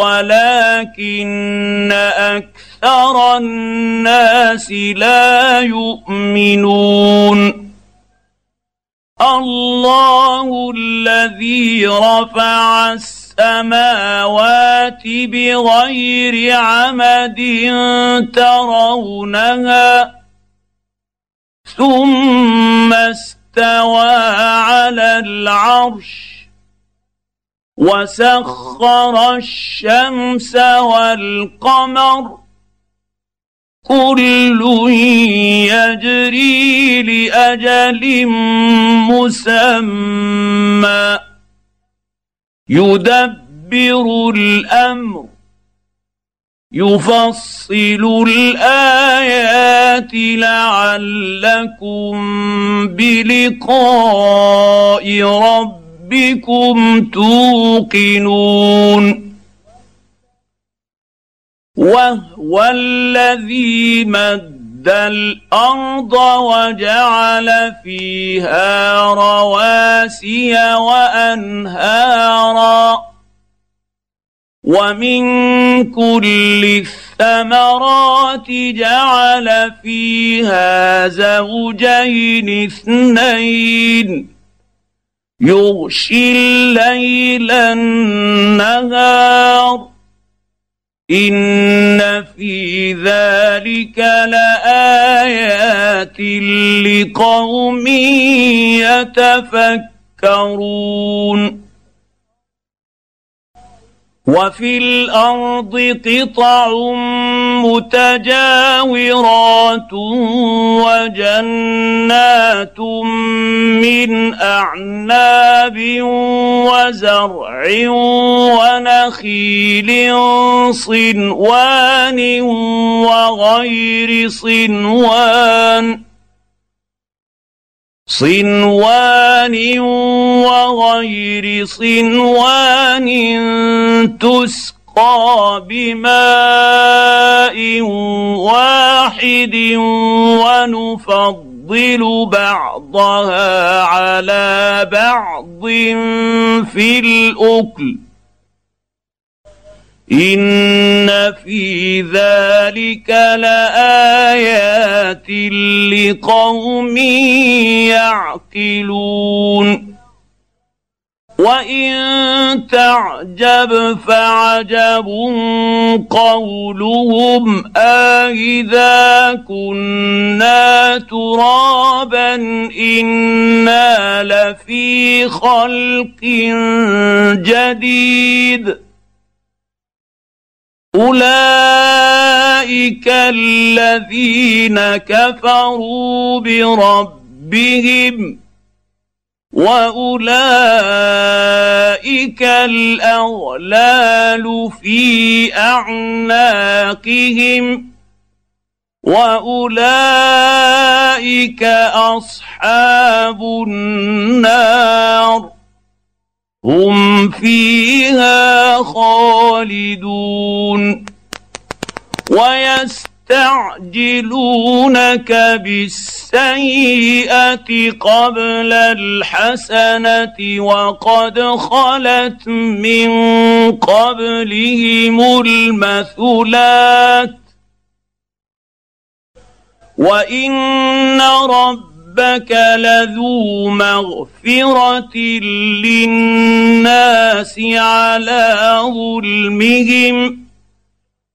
ولكن أكثر الناس لا يؤمنون. الله الذي رفع السماوات بغير عمد ترونها ثم استوى على العرش وسخر الشمس والقمر كل يجري لأجل مسمى. يدبر الأمر يفصل الآيات لعلكم بلقاء رب ربكم توقنون وهو الذي مد الأرض وجعل فيها رواسي وأنهارا ومن كل الثمرات جعل فيها زوجين اثنين يغشي الليل النهار. إن في ذلك لآيات لقوم يتفكرون. وفي الأرض قطع متجاورات وجنات من أعناب وزرع ونخيل صنوان وغير صنوان صنوان وغير صنوان تسقى بماء واحد ونفضل بعضها على بعض في الأكل. إن في ذلك لآيات لقوم يعقلون. وان تعجب فعجب قولهم أإذا كنا ترابا أنا لفي خلق جديد اولئك الذين كفروا بربهم واولئك الاغلال في اعناقهم واولئك اصحاب النار هم فيها خالدون ويستعجلونك بالسيئة قبل الحسنة وقد خلت من قبلهم المثلات وإن رب ربك لذو مغفرة للناس على ظلمهم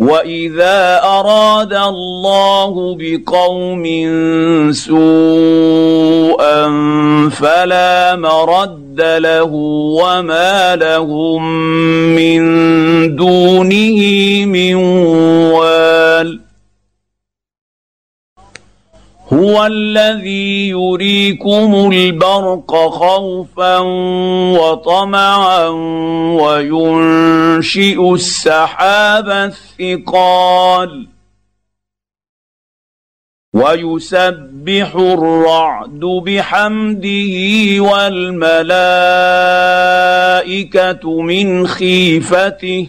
واذا اراد الله بقوم سوءا فلا مرد له وما لهم من دونه من هو الذي يريكم البرق خوفا وطمعا وينشئ السحاب الثقال ويسبح الرعد بحمده والملائكة من خيفته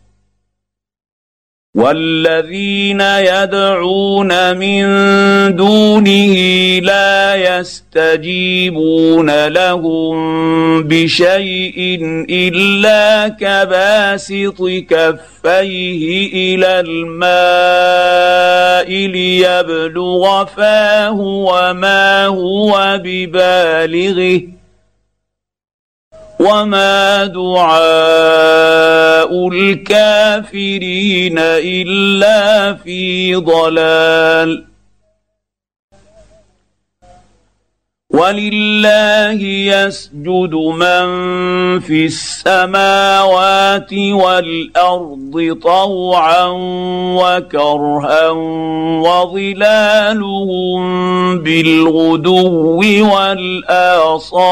والذين يدعون من دونه لا يستجيبون لهم بشيء إلا كباسط كفيه إلى الماء ليبلغ فاه وما هو ببالغه وما دعاء الكافرين الا في ضلال ولله يسجد من في السماوات والارض طوعا وكرها وظلالهم بالغدو والاصال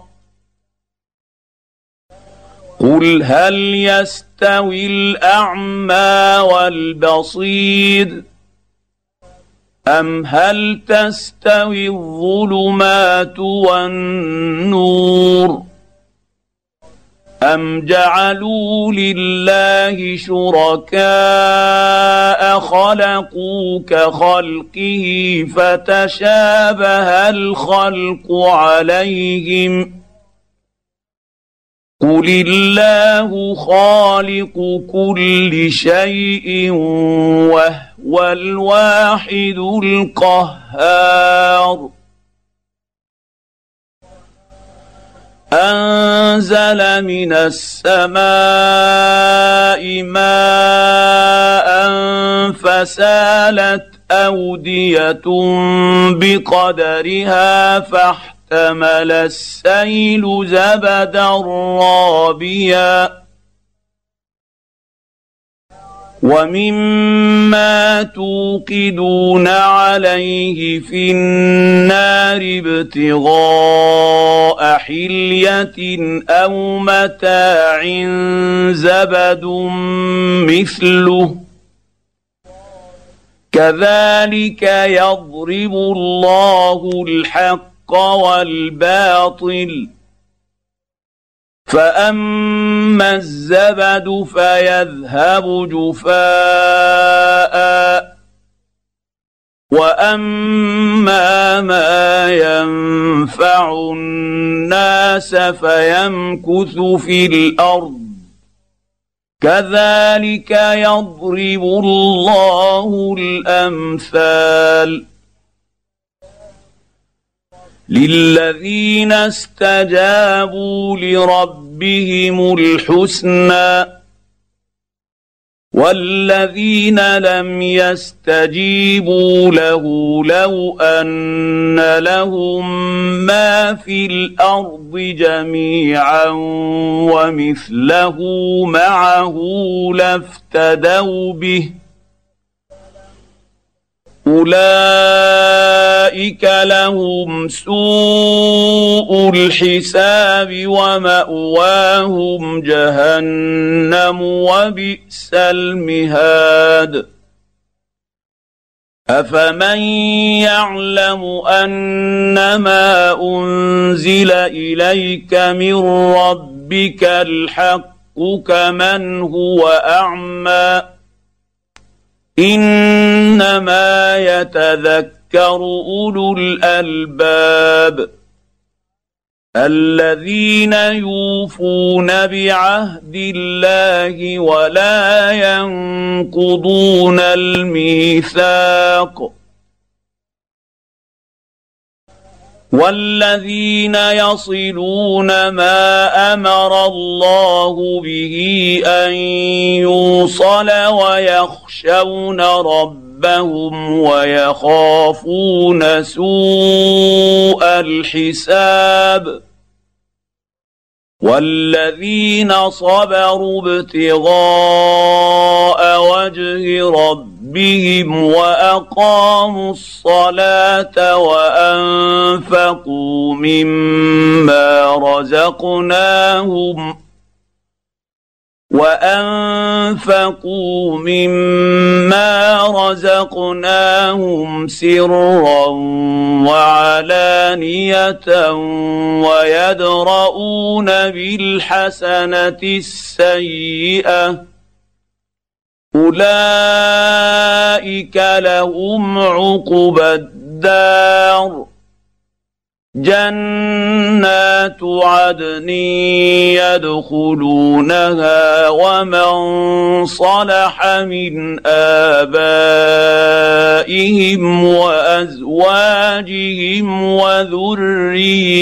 قل هل يستوي الاعمى والبصير ام هل تستوي الظلمات والنور ام جعلوا لله شركاء خلقوا كخلقه فتشابه الخلق عليهم قل الله خالق كل شيء وهو الواحد القهار. انزل من السماء ماء فسالت اوديه بقدرها فاحتمل السيل زبدا رابيا ومما توقدون عليه في النار ابتغاء حليه أو متاع زبد مثله كذلك يضرب الله الحق والباطل. فأما الزبد فيذهب جفاء. وأما ما ينفع الناس فيمكث في الأرض. كذلك يضرب الله الأمثال. للذين استجابوا لربهم الحسنى والذين لم يستجيبوا له لو ان لهم ما في الأرض جميعا ومثله معه لافتدوا به أولئك لهم سوء الحساب ومأواهم جهنم وبئس المهاد. أفمن يعلم أنما أنزل إليك من ربك الحق كمن هو أعمى؟ إنما يتذكر أولو الألباب الذين يوفون بعهد الله ولا ينقضون الميثاق والذين يصلون ما أمر الله به أن يوصل ويخشون ربهم ويخافون سوء الحساب والذين صبروا ابتغاء وجه ربهم وأقاموا الصلاة وأنفقوا مما رزقناهم وأنفقوا مما رزقناهم سرا وعلانية ويدرؤون بالحسنة السيئة أولئك لهم عقبى الدار. جنات عدن يدخلونها ومن صلح من آبائهم وأزواجهم وذرياتهم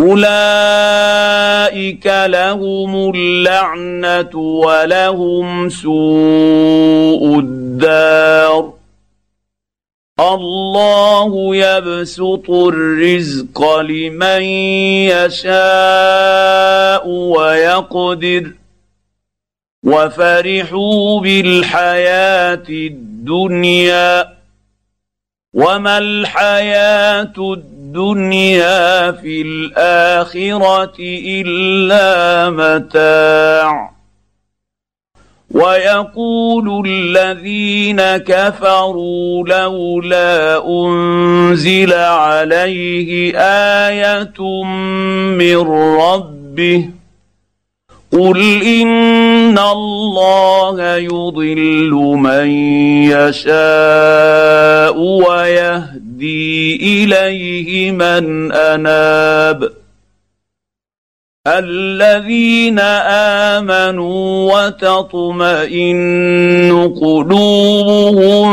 أولئك لهم اللعنة ولهم سوء الدار. الله يبسط الرزق لمن يشاء ويقدر. وفرحوا بالحياة الدنيا. وما الحياة الدنيا الدنيا في الآخرة إلا متاع. ويقول الذين كفروا لولا أنزل عليه آية من ربه. قل إن الله يضل من يشاء ويهدي إليه من أناب الذين آمنوا وتطمئن قلوبهم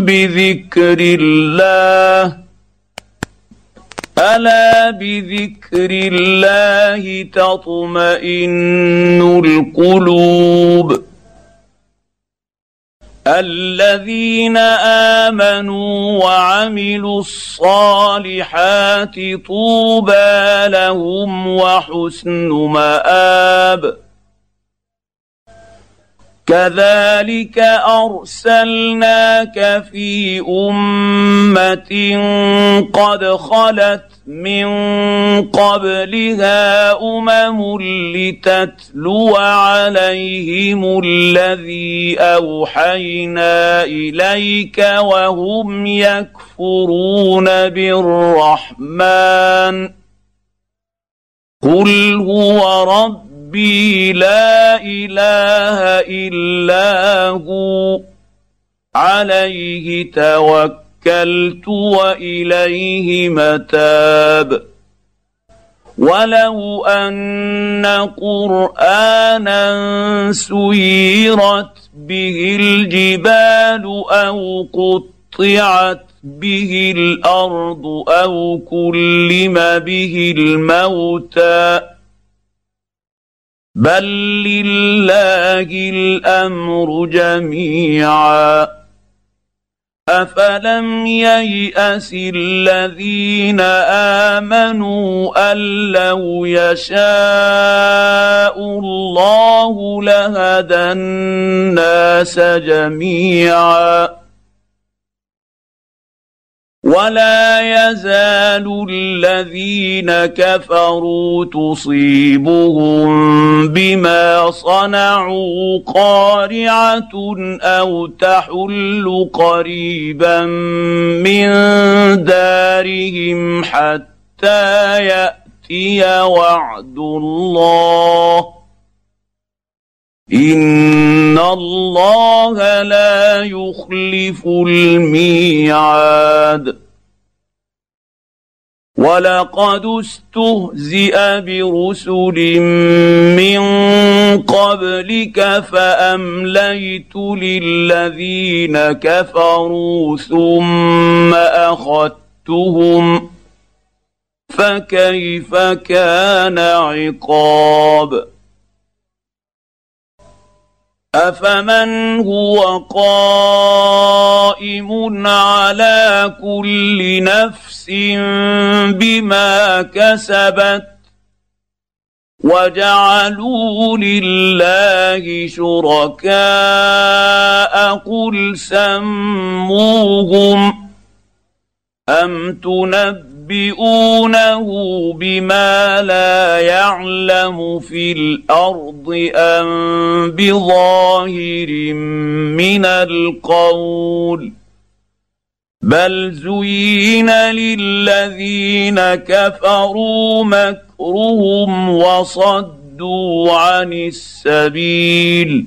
بذكر الله ألا بذكر الله تطمئن القلوب الذين آمنوا وعملوا الصالحات طوبى لهم وحسن مآب. كذلك أرسلناك في أمة قد خلت من قبلها أمم لتتلو عليهم الذي أوحينا إليك وهم يكفرون بالرحمن. قل هو ربي لا إله إلا هو. عليه توكل. توكلت وإليه متاب. ولو أن قرآنا سيرت به الجبال أو قطعت به الأرض أو كلم به الموتى. بل لله الأمر جميعا. افلم يياس الذين امنوا ان لو يشاء الله لهدى الناس جميعا ولا يزال الذين كفروا تصيبهم بما صنعوا قارعة أو تحل قريبا من دارهم حتى يأتي وعد الله. ان الله لا يخلف الميعاد. ولقد استهزئ برسل من قبلك فامليت للذين كفروا ثم اخذتهم فكيف كان عقاب افمن هو قائم على كل نفس بما كسبت وجعلوا لله شركاء قل سموهم ام تنبئ ينبئونه بما لا يعلم في الأرض ام بظاهر من القول بل زين للذين كفروا مكرهم وصدوا عن السبيل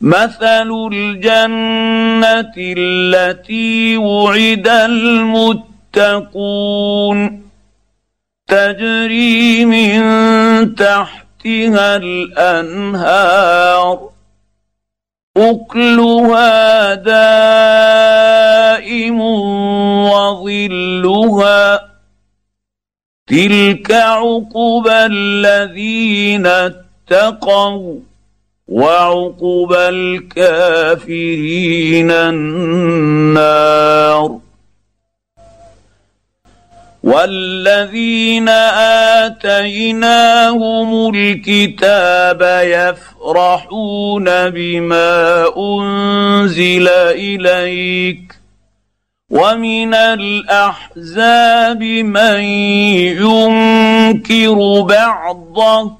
مثل الجنه التي وعد المتقون تجري من تحتها الانهار اكلها دائم وظلها تلك عقبى الذين اتقوا وعقبى الكافرين النار. والذين آتيناهم الكتاب يفرحون بما أنزل إليك. ومن الأحزاب من ينكر بعضه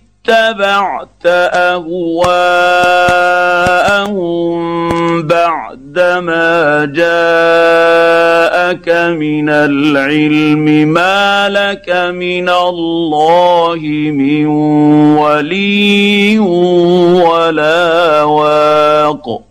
اتبعت أهواءهم بعدما جاءك من العلم ما لك من الله من ولي ولا واق.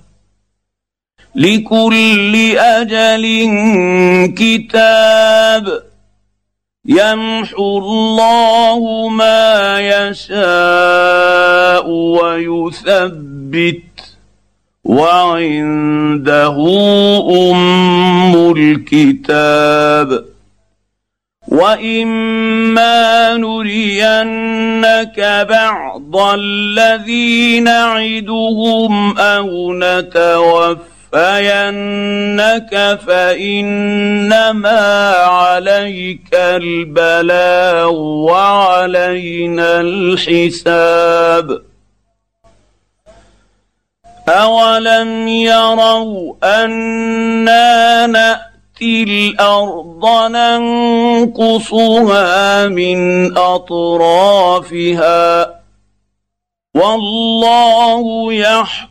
لكل أجل كتاب يمحو الله ما يشاء ويثبت وعنده أم الكتاب وإما نرينك بعض الذي نعدهم أو نتوفى نتوفينك فانما عليك البلاغ وعلينا الحساب اولم يروا أنا ناتي الأرض ننقصها من اطرافها والله يحكم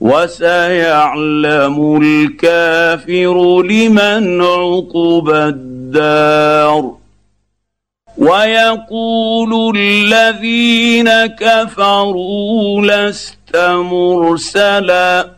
وسيعلم الكافر لمن عقب الدار. ويقول الذين كفروا لست مرسلا.